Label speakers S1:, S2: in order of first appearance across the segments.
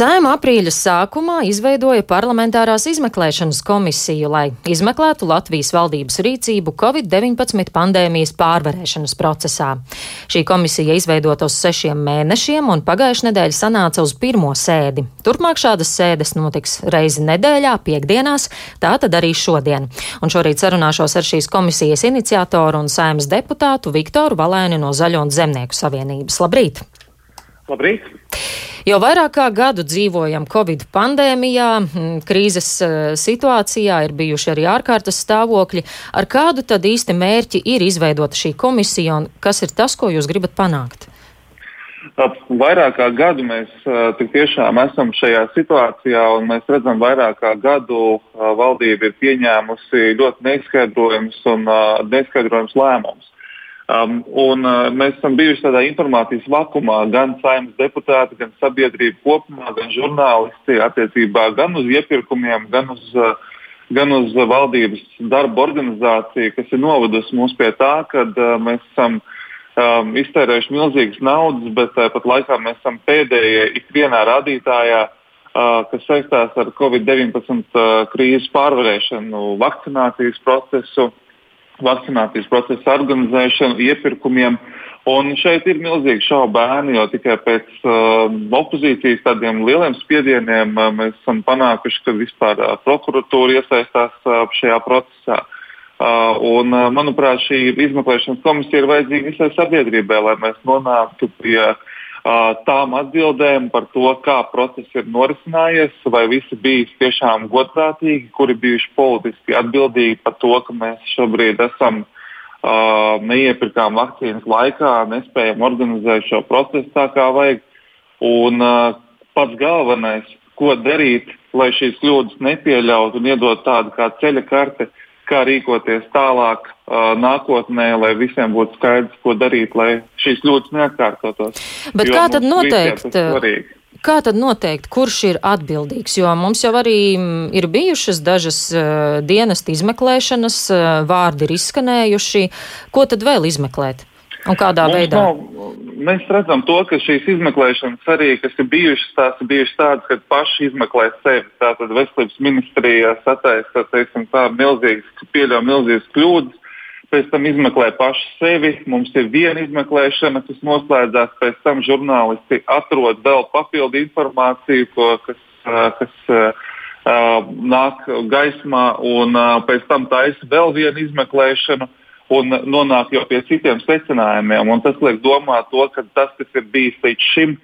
S1: Sēma aprīļa sākumā izveidoja parlamentārās izmeklēšanas komisiju, lai izmeklētu Latvijas valdības rīcību Covid-19 pandēmijas pārvarēšanas procesā. Šī komisija izveidota uz sešiem mēnešiem un pagājušajā nedēļā sanāca uz pirmo sēdi. Turpmāk šādas sēdes notiks reizi nedēļā, piekdienās, tā tad arī šodien. Un šorīt sarunāšos ar šīs komisijas iniciatoru un sēmas deputātu Viktoru Valēni no Zaļo un Zemnieku savienības. Labrīt!
S2: Labrīt!
S1: Jau vairāk kā gadu dzīvojam Covid pandēmijā, krīzes eh, situācijā, ir bijuši arī ārkārtas stāvokļi. Ar kādu tad īsti mērķi ir izveidota šī komisija un kas ir tas, ko jūs gribat panākt?
S2: Vairāk kā gadu mēs tik tiešām esam šajā situācijā, un mēs redzam, vairāk kā gadu valdība ir pieņēmusi ļoti neizskaidrojams un neizskaidrojams lēmums. Um, un, uh, mēs esam bijuši tādā informācijas vakumā, gan saimnes deputāti, gan sabiedrība kopumā, gan žurnālisti attiecībā gan uz iepirkumiem, gan uz, uh, gan uz valdības darba organizāciju, kas ir novedusi mūs pie tā, ka uh, mēs esam um, iztērējuši milzīgas naudas, bet tāpat uh, laikā mēs esam pēdējie ikvienā rādītājā, uh, kas saistās ar Covid-19 uh, krīzes pārvarēšanu, vakcinācijas procesu vakcinācijas procesa organizēšanu, iepirkumiem. Un šeit ir milzīgi šaubu bērni, jo tikai pēc uh, opozīcijas tādiem lieliem spiedieniem uh, mēs esam panākuši, ka vispār uh, prokuratūra iesaistās uh, šajā procesā. Uh, un, uh, manuprāt, šī izmeklēšanas komisija ir vajadzīga visai sabiedrībai, lai mēs nonāktu pie uh, tām atbildēm par to, kā process ir norisinājies, vai visi bija tiešām godprātīgi, kuri bijuši politiski atbildīgi par to, ka mēs šobrīd esam uh, neiepirkām vakcīnas laikā, nespējam organizēt šo procesu tā kā vajag. Un uh, pats galvenais, ko darīt, lai šīs kļūdas nepieļautu un iedot tādu kā ceļa karti, kā rīkoties tālāk uh, nākotnē, lai visiem būtu skaidrs, ko darīt, lai šīs kļūdas neatkārtotos.
S1: Bet kā tad noteikt? Kā tad noteikt, kurš ir atbildīgs? Jo mums jau arī ir bijušas dažas uh, dienas izmeklēšanas, uh, vārdi ir izskanējuši. Ko tad vēl izmeklēt? Un kādā mums veidā?
S2: Nav, mēs redzam to, ka šīs izmeklēšanas arī, kas ir bijušas, tās ir bijušas tādas, ka paši izmeklē sevi. Tātad veselības ministrijā sataisa, teiksim, tā milzīgas, pieļauj milzīgas kļūdas, pēc tam izmeklē paši sevi. Mums ir viena izmeklēšana, kas noslēdzās, pēc tam žurnālisti atrod vēl papildu informāciju, ko, kas, kas nāk gaismā, un pēc tam taisa vēl vienu izmeklēšanu un nonāk jau pie citiem secinājumiem. Un tas liek domāt, to, ka tas, kas ir bijis līdz šim,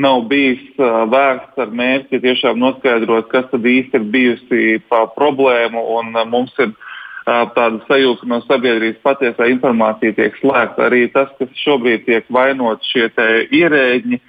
S2: nav bijis uh, vērsts ar mērķi tiešām noskaidrot, kas tad īsti ir bijusi problēma. Un, uh, mums ir uh, tāda sajūta, ka no sabiedrības patiesā informācija tiek slēgta. Arī tas, kas šobrīd tiek vainot šie ierēģi,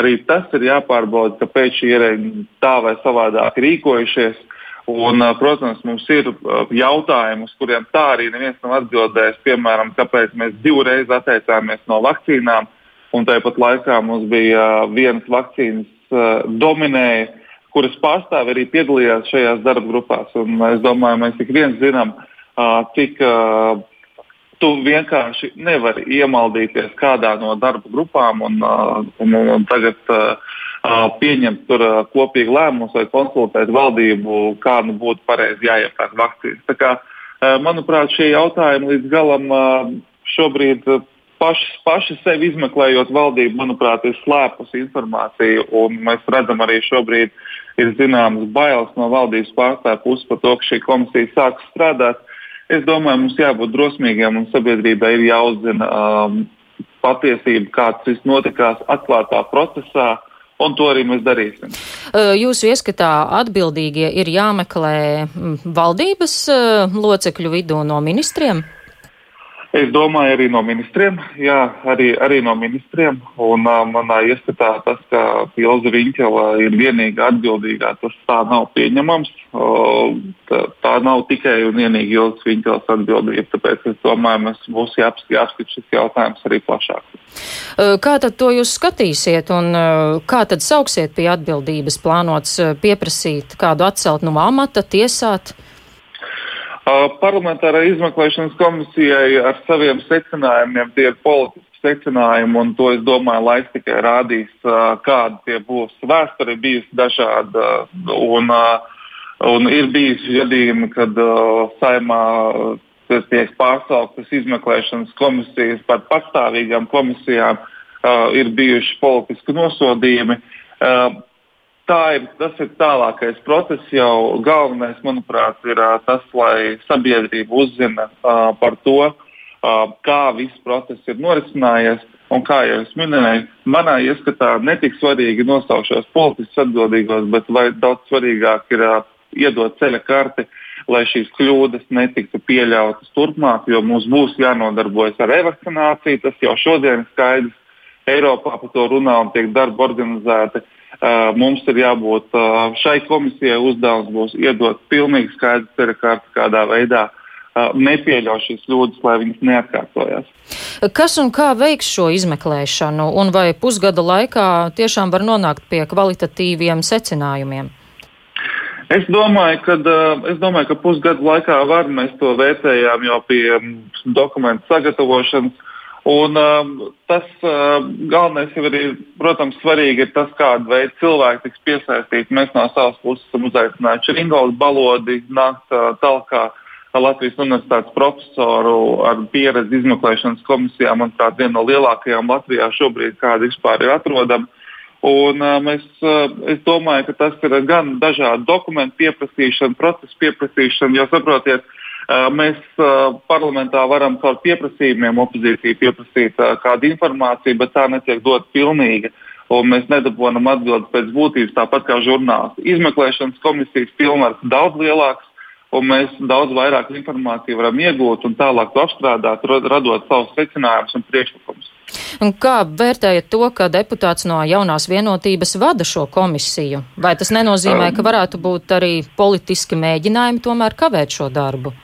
S2: arī tas ir jāpārbauda, kāpēc šie ierēģi tā vai savādāk rīkojušies. Un, protams, mums ir jautājumi, uz kuriem tā arī neviens nav atbildējis. Piemēram, kāpēc mēs divreiz atteicāmies no vakcīnām, un tāpat laikā mums bija vienas vakcīnas dominēja, kuras pārstāvi arī piedalījās šajās darba grupās. Un es domāju, mēs ik viens zinām, cik tu vienkārši nevari iemaldīties kādā no darba grupām un, un, un tagad pieņemt tur kopīgu lēmumus vai konsultēt valdību, kā nu būtu pareizi jāiepērk vakcīnas. Kā, manuprāt, šie jautājumi līdz galam šobrīd paši, paši sevi izmeklējot valdību, manuprāt, ir slēpus informācija. Mēs redzam arī šobrīd ir zināmas bailes no valdības pārstāvju puses par to, ka šī komisija sāks strādāt. Es domāju, mums jābūt drosmīgiem un sabiedrībai ir jāuzzina um, patiesība, kāds viss notikās atklātā procesā. Un to arī mēs darīsim.
S1: Jūsu ieskatā atbildīgie ir jāmeklē valdības locekļu vidū no ministriem?
S2: Es domāju, arī no ministriem. Jā, arī, arī no ministriem. Un, uh, manā ieskatā tas, ka Pilsna Riņķela ir vienīgā atbildīgā, tas tā nav pieņemams. Uh, tā, tā nav tikai un vienīgi Ilgas Riņķelas atbildība. Tāpēc es domāju, mums būs jāapskata šis jautājums arī plašāk.
S1: Kā tad to jūs skatīsiet un kā tad sauksiet pie atbildības? Plānots pieprasīt kādu atcelt no amata, tiesāt?
S2: Parlamentārai izmeklēšanas komisijai ar saviem secinājumiem tie ir politiski secinājumi, un to es domāju, laiks tikai rādīs, kāda tie būs. Vēsture bijusi dažāda, un, un ir bijusi gadījumi, kad saimā tiek pārsauktas izmeklēšanas komisijas par pastāvīgām komisijām, ir bijuši politiski nosodījumi. Tā ir, tas ir tālākais process. Jau galvenais, manuprāt, ir tas, lai sabiedrība uzzina par to, kā viss process ir norisinājies. Un kā jau es minēju, manā ieskatā netik svarīgi nosaukt šos politiski atbildīgos, bet daudz svarīgāk ir uh, iedot ceļa karti, lai šīs kļūdas netiktu pieļautas turpmāk, jo mums būs jānodarbojas ar revakcināciju. Tas jau šodien ir skaidrs. Eiropā par to runā un tiek darba organizēti. Uh, mums ir jābūt šai komisijai uzdevums būs iedot pilnīgi skaidru karti, kādā veidā nepieļauj šīs kļūdas, lai viņas neatkārtojas.
S1: Kas un kā veiks šo izmeklēšanu, un vai pusgada laikā tiešām var nonākt pie kvalitatīviem secinājumiem?
S2: Es domāju, ka, es domāju, ka pusgadu laikā var. Mēs to vērtējām jau pie dokumentu sagatavošanas. Un, um, tas uh, galvenais jau ir, protams, svarīgi ir tas, kāda veida cilvēki tiks piesaistīti. Mēs no savas puses esam uzaicinājuši Ringoldu balodi, nākt uh, tālāk Latvijas universitātes profesoru ar pieredzi izmeklēšanas komisijā, manuprāt, viena no lielākajām Latvijā šobrīd, kāda vispār ir atrodama. Un, uh, mēs, uh, es domāju, ka tas ir gan dažādu dokumentu pieprasīšana, procesu pieprasīšana, jo saprotiet, uh, mēs parlamentā varam caur pieprasījumiem opozīciju pieprasīt kādu informāciju, bet tā netiek dot pilnīga. Un mēs nedabūjam atbildes pēc būtības, tāpat kā žurnālisti. Izmeklēšanas komisijas pilnvars daudz lielāks, un mēs daudz vairāk informāciju varam iegūt un tālāk to apstrādāt, radot savus secinājumus un priekšlikumus.
S1: Un kā vērtējat to, ka deputāts no jaunās vienotības vada šo komisiju? Vai tas nenozīmē, ka varētu būt arī politiski mēģinājumi tomēr kavēt šo darbu?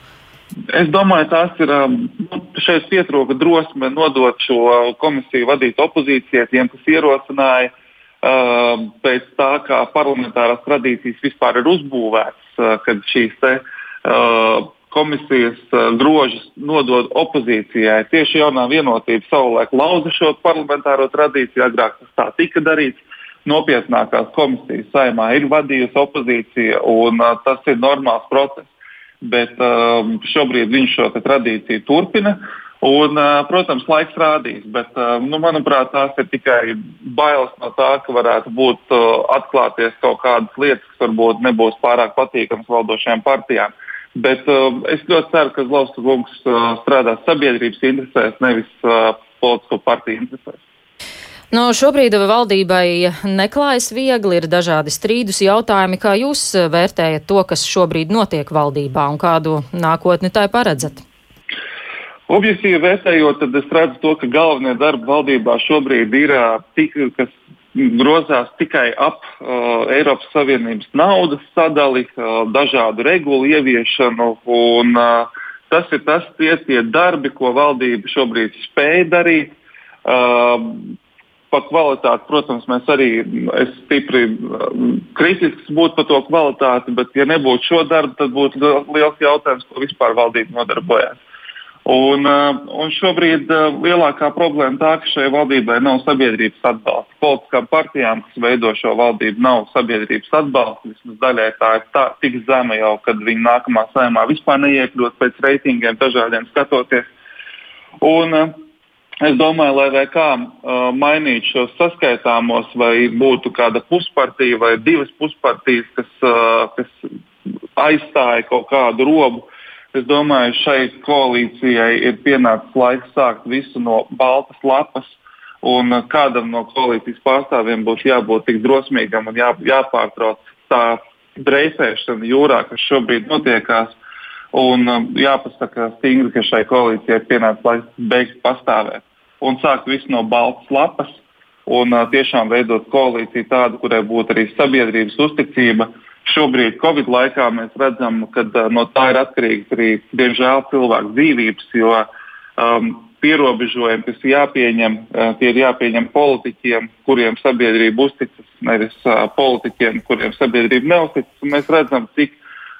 S2: Es domāju, tās ir um, nu, šeit pietrūka drosme nodot šo komisiju vadīt opozīcijai, tiem, kas ierosināja. Uh, pēc tā, kā parlamentārās tradīcijas vispār ir uzbūvētas, uh, kad šīs te, Uh, komisijas uh, grožus nodod opozīcijai. Tieši jaunā vienotība savulaik lauza šo parlamentāro tradīciju, agrāk tas tā tika darīts. Nopietnākās komisijas saimā ir vadījusi opozīcija, un uh, tas ir normāls process. Bet uh, šobrīd viņš šo tradīciju turpina. Un, uh, protams, laiks rādīs, bet, uh, nu, manuprāt, tās ir tikai bailes no tā, ka varētu būt atklāties kaut kādas lietas, kas varbūt nebūs pārāk patīkamas valdošajām partijām. Uh, Bet uh, es ļoti ceru, ka Zlauskas kungs uh, strādās sabiedrības interesēs, nevis uh, politisko partiju interesēs.
S1: No nu, šobrīd valdībai neklājas viegli, ir dažādi strīdus jautājumi. Kā jūs vērtējat to, kas šobrīd notiek valdībā un kādu nākotni tai paredzat?
S2: Objektīvi vērtējot, tad es redzu to, ka galvenie darbi valdībā šobrīd ir tik, kas grozās tikai ap uh, Eiropas Savienības naudas sadali, uh, dažādu regulu ieviešanu. Un, uh, tas ir tas tie, tie darbi, ko valdība šobrīd spēj darīt. Uh, par kvalitāti, protams, mēs arī stipri um, kritisks būtu par to kvalitāti, bet, ja nebūtu šo darbu, tad būtu liels jautājums, ko vispār valdība nodarbojas. Un, uh, un šobrīd uh, lielākā problēma tā, ka šai valdībai nav sabiedrības atbalsta. Politiskām partijām, kas veido šo valdību, nav sabiedrības atbalsta. Vismaz daļai tā ir tā, tik zema jau, kad viņi nākamā saimā vispār neiekļūt pēc reitingiem, dažādiem skatoties. Un, uh, Es domāju, lai vai kā uh, mainītu šos saskaitāmos, vai būtu kāda puspartija vai divas puspartijas, kas, uh, kas aizstāja kaut kādu robu, uh, Es domāju, šai koalīcijai ir pienācis laiks sākt visu no baltas lapas. Un kādam no koalīcijas pārstāvjiem būs jābūt tik drosmīgam un jā, jāpārtrauc tā dreifēšana jūrā, kas šobrīd notiekās. Un um, jāpasaka stingri, ka šai koalīcijai pienācis laiks beigt pastāvēt un sākt visu no baltas lapas un uh, tiešām veidot koalīciju tādu, kurai būtu arī sabiedrības uzticība, uh, Šobrīd, Covid laikā, mēs redzam, ka uh, no tā ir atkarīgs arī, diemžēl, cilvēku dzīvības, jo um, pierobežojumi, kas jāpieņem, uh, tie ir jāpieņem politiķiem, kuriem sabiedrība uzticas, nevis uh, politiķiem, kuriem sabiedrība neuzticas. Mēs redzam, cik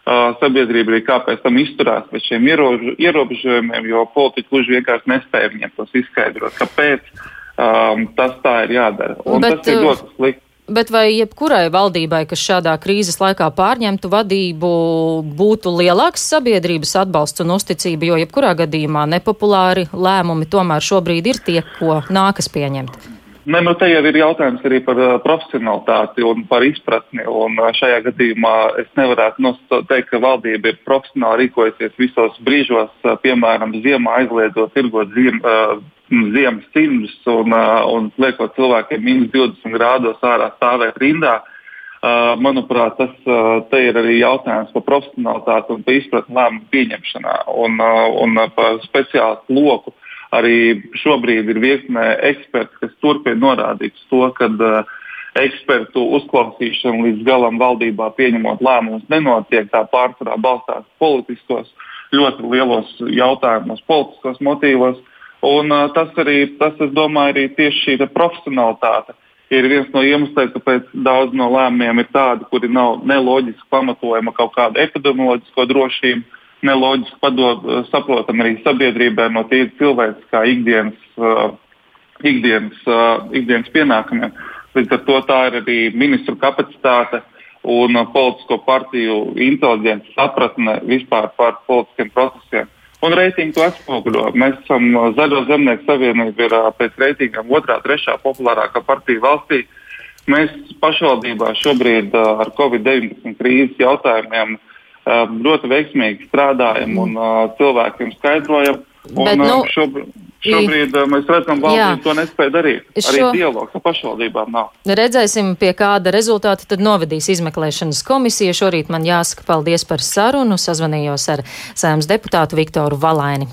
S2: Uh, sabiedrība arī kā pēc tam izturās pret šiem ierobežojumiem, jo politiķi gluži vienkārši nespēja viņiem tos izskaidrot, kāpēc um, tas tā ir jādara. Un Bet, tas ir ļoti slikti.
S1: Bet vai jebkurai valdībai, kas šādā krīzes laikā pārņemtu vadību, būtu lielāks sabiedrības atbalsts un uzticība, jo jebkurā gadījumā nepopulāri lēmumi tomēr šobrīd ir tie, ko nākas pieņemt?
S2: Ne, nu, te jau ir jautājums arī par uh, profesionalitāti un par izpratni. Un, uh, šajā gadījumā es nevarētu teikt, ka valdība ir profesionāli rīkojusies visos brīžos, uh, piemēram, ziemā aizliedzot tirgot ziem, uh, ziemas cimdus un, uh, un liekot cilvēkiem minus 20 grādos ārā stāvēt rindā. Uh, manuprāt, tas uh, ir arī jautājums par profesionālitāti un par izpratni lēmumu pieņemšanā un, uh, un uh, par speciālistu loku. Arī šobrīd ir virkne eksperti, kas turpina norādīt to, ka uh, ekspertu uzklausīšana līdz galam valdībā pieņemot lēmumus nenotiek. Tā pārsvarā balstās politiskos, ļoti lielos jautājumos, politiskos motīvos. Un, uh, tas arī, tas, es domāju, arī tieši šī profesionalitāte ir viens no iemesliem, kāpēc daudz no lēmumiem ir tādi, kuri nav neloģiski pamatojama kaut kāda epidemioloģisko drošību, neloģiski padod, saprotam arī sabiedrībai no tīri cilvēciskā ikdienas, uh, ikdienas, uh, ikdienas pienākumiem. Līdz ar to tā ir arī ministru kapacitāte un uh, politisko partiju inteliģence, sapratne vispār par politiskiem procesiem. Un reitingi to atspoguļo. Mēs esam uh, Zaļo zemnieku savienība, ir uh, pēc reitingiem otrā, trešā populārākā partija valstī. Mēs pašvaldībā šobrīd uh, ar Covid-19 krīzes jautājumiem ļoti veiksmīgi strādājam un cilvēkiem skaidrojam. Un, Bet, nu, šobrīd, Šobrīd I, mēs redzam, ka valdība to nespēja darīt. Šo... Arī dialogs ar pašvaldībām nav.
S1: Redzēsim, pie kāda rezultāta tad novedīs izmeklēšanas komisija. Šorīt man jāsaka paldies par sarunu. Sazvanījos ar sēmas deputātu Viktoru Valaini.